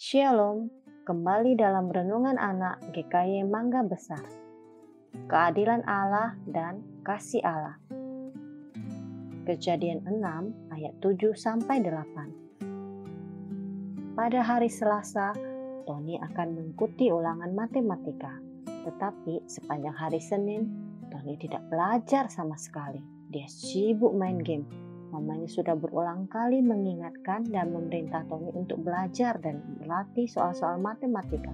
Shalom, kembali dalam renungan anak GKY Mangga Besar. Keadilan Allah dan kasih Allah. Kejadian 6 ayat 7 sampai 8. Pada hari Selasa, Tony akan mengikuti ulangan matematika. Tetapi sepanjang hari Senin, Tony tidak belajar sama sekali. Dia sibuk main game Mamanya sudah berulang kali mengingatkan dan memerintah Tony untuk belajar dan berlatih soal-soal matematika,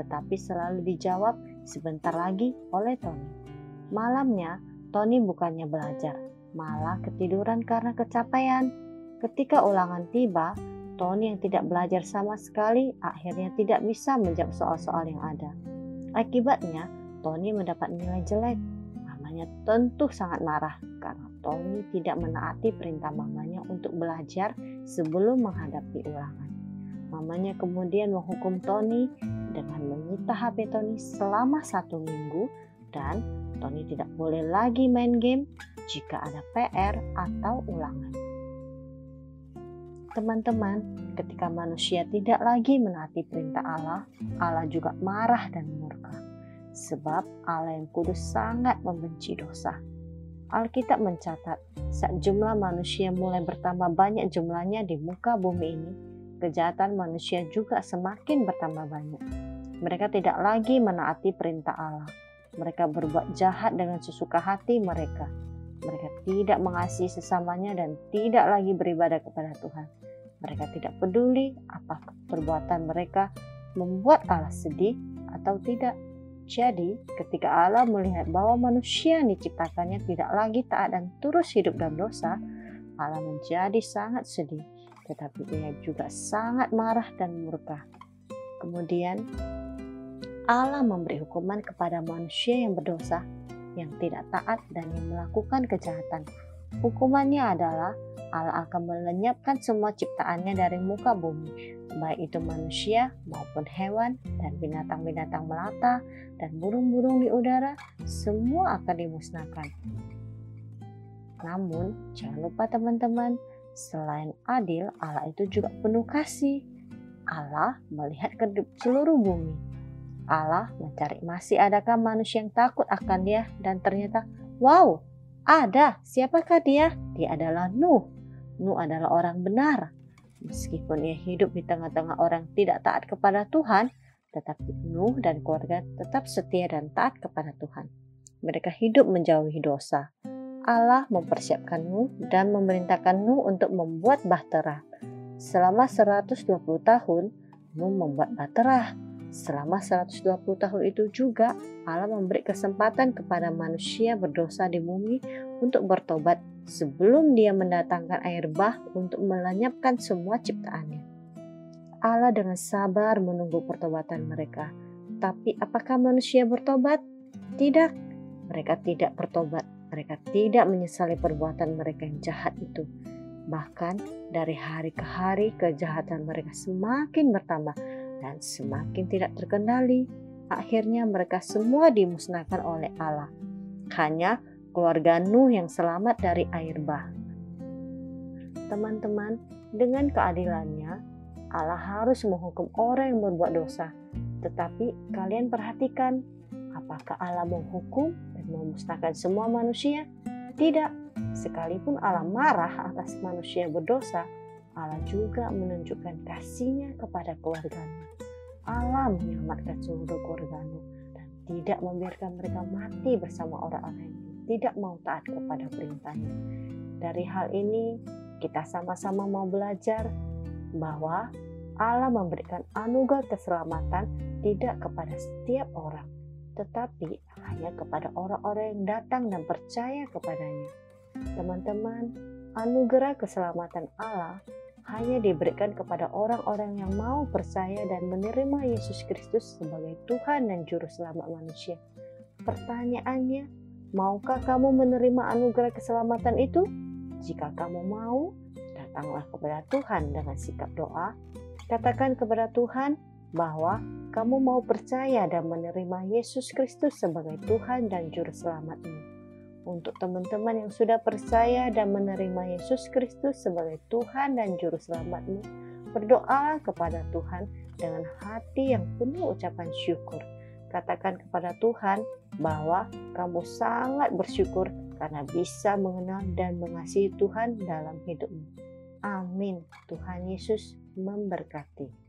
tetapi selalu dijawab sebentar lagi oleh Tony. Malamnya, Tony bukannya belajar, malah ketiduran karena kecapean. Ketika ulangan tiba, Tony yang tidak belajar sama sekali akhirnya tidak bisa menjawab soal-soal yang ada. Akibatnya, Tony mendapat nilai jelek mamanya tentu sangat marah karena Tony tidak menaati perintah mamanya untuk belajar sebelum menghadapi ulangan. Mamanya kemudian menghukum Tony dengan menyita HP Tony selama satu minggu dan Tony tidak boleh lagi main game jika ada PR atau ulangan. Teman-teman, ketika manusia tidak lagi menaati perintah Allah, Allah juga marah dan murka sebab Allah yang kudus sangat membenci dosa. Alkitab mencatat, saat jumlah manusia mulai bertambah banyak jumlahnya di muka bumi ini, kejahatan manusia juga semakin bertambah banyak. Mereka tidak lagi menaati perintah Allah. Mereka berbuat jahat dengan sesuka hati mereka. Mereka tidak mengasihi sesamanya dan tidak lagi beribadah kepada Tuhan. Mereka tidak peduli apakah perbuatan mereka membuat Allah sedih atau tidak. Jadi, ketika Allah melihat bahwa manusia yang diciptakannya tidak lagi taat dan terus hidup dalam dosa, Allah menjadi sangat sedih, tetapi ia juga sangat marah dan murka. Kemudian, Allah memberi hukuman kepada manusia yang berdosa, yang tidak taat dan yang melakukan kejahatan. Hukumannya adalah Allah akan melenyapkan semua ciptaannya dari muka bumi, baik itu manusia maupun hewan dan binatang-binatang melata dan burung-burung di udara, semua akan dimusnahkan. Namun, jangan lupa teman-teman, selain adil, Allah itu juga penuh kasih. Allah melihat ke seluruh bumi. Allah mencari masih adakah manusia yang takut akan dia dan ternyata, wow, ada. Siapakah dia? Dia adalah Nuh Nuh adalah orang benar. Meskipun ia hidup di tengah-tengah orang tidak taat kepada Tuhan, tetapi Nuh dan keluarga tetap setia dan taat kepada Tuhan. Mereka hidup menjauhi dosa. Allah mempersiapkan Nuh dan memerintahkan Nuh untuk membuat bahtera. Selama 120 tahun, Nuh membuat bahtera. Selama 120 tahun itu juga Allah memberi kesempatan kepada manusia berdosa di bumi untuk bertobat sebelum dia mendatangkan air bah untuk melenyapkan semua ciptaannya. Allah dengan sabar menunggu pertobatan mereka. Tapi apakah manusia bertobat? Tidak. Mereka tidak bertobat. Mereka tidak menyesali perbuatan mereka yang jahat itu. Bahkan dari hari ke hari kejahatan mereka semakin bertambah dan semakin tidak terkendali. Akhirnya mereka semua dimusnahkan oleh Allah. Hanya keluarga Nuh yang selamat dari air bah. Teman-teman, dengan keadilannya, Allah harus menghukum orang yang berbuat dosa. Tetapi kalian perhatikan, apakah Allah menghukum dan memusnahkan semua manusia? Tidak. Sekalipun Allah marah atas manusia berdosa, Allah juga menunjukkan kasihnya kepada keluarganya. Allah menyelamatkan seluruh keluarga Nuh dan tidak membiarkan mereka mati bersama orang-orang yang tidak mau taat kepada perintahnya. Dari hal ini, kita sama-sama mau belajar bahwa Allah memberikan anugerah keselamatan tidak kepada setiap orang, tetapi hanya kepada orang-orang yang datang dan percaya kepadanya. Teman-teman, anugerah keselamatan Allah hanya diberikan kepada orang-orang yang mau percaya dan menerima Yesus Kristus sebagai Tuhan dan Juru Selamat manusia. Pertanyaannya, Maukah kamu menerima anugerah keselamatan itu? Jika kamu mau, datanglah kepada Tuhan dengan sikap doa. Katakan kepada Tuhan bahwa kamu mau percaya dan menerima Yesus Kristus sebagai Tuhan dan Juru Selamatmu. Untuk teman-teman yang sudah percaya dan menerima Yesus Kristus sebagai Tuhan dan Juru Selamatmu, Berdoa kepada Tuhan dengan hati yang penuh ucapan syukur. Katakan kepada Tuhan bahwa kamu sangat bersyukur karena bisa mengenal dan mengasihi Tuhan dalam hidupmu. Amin. Tuhan Yesus memberkati.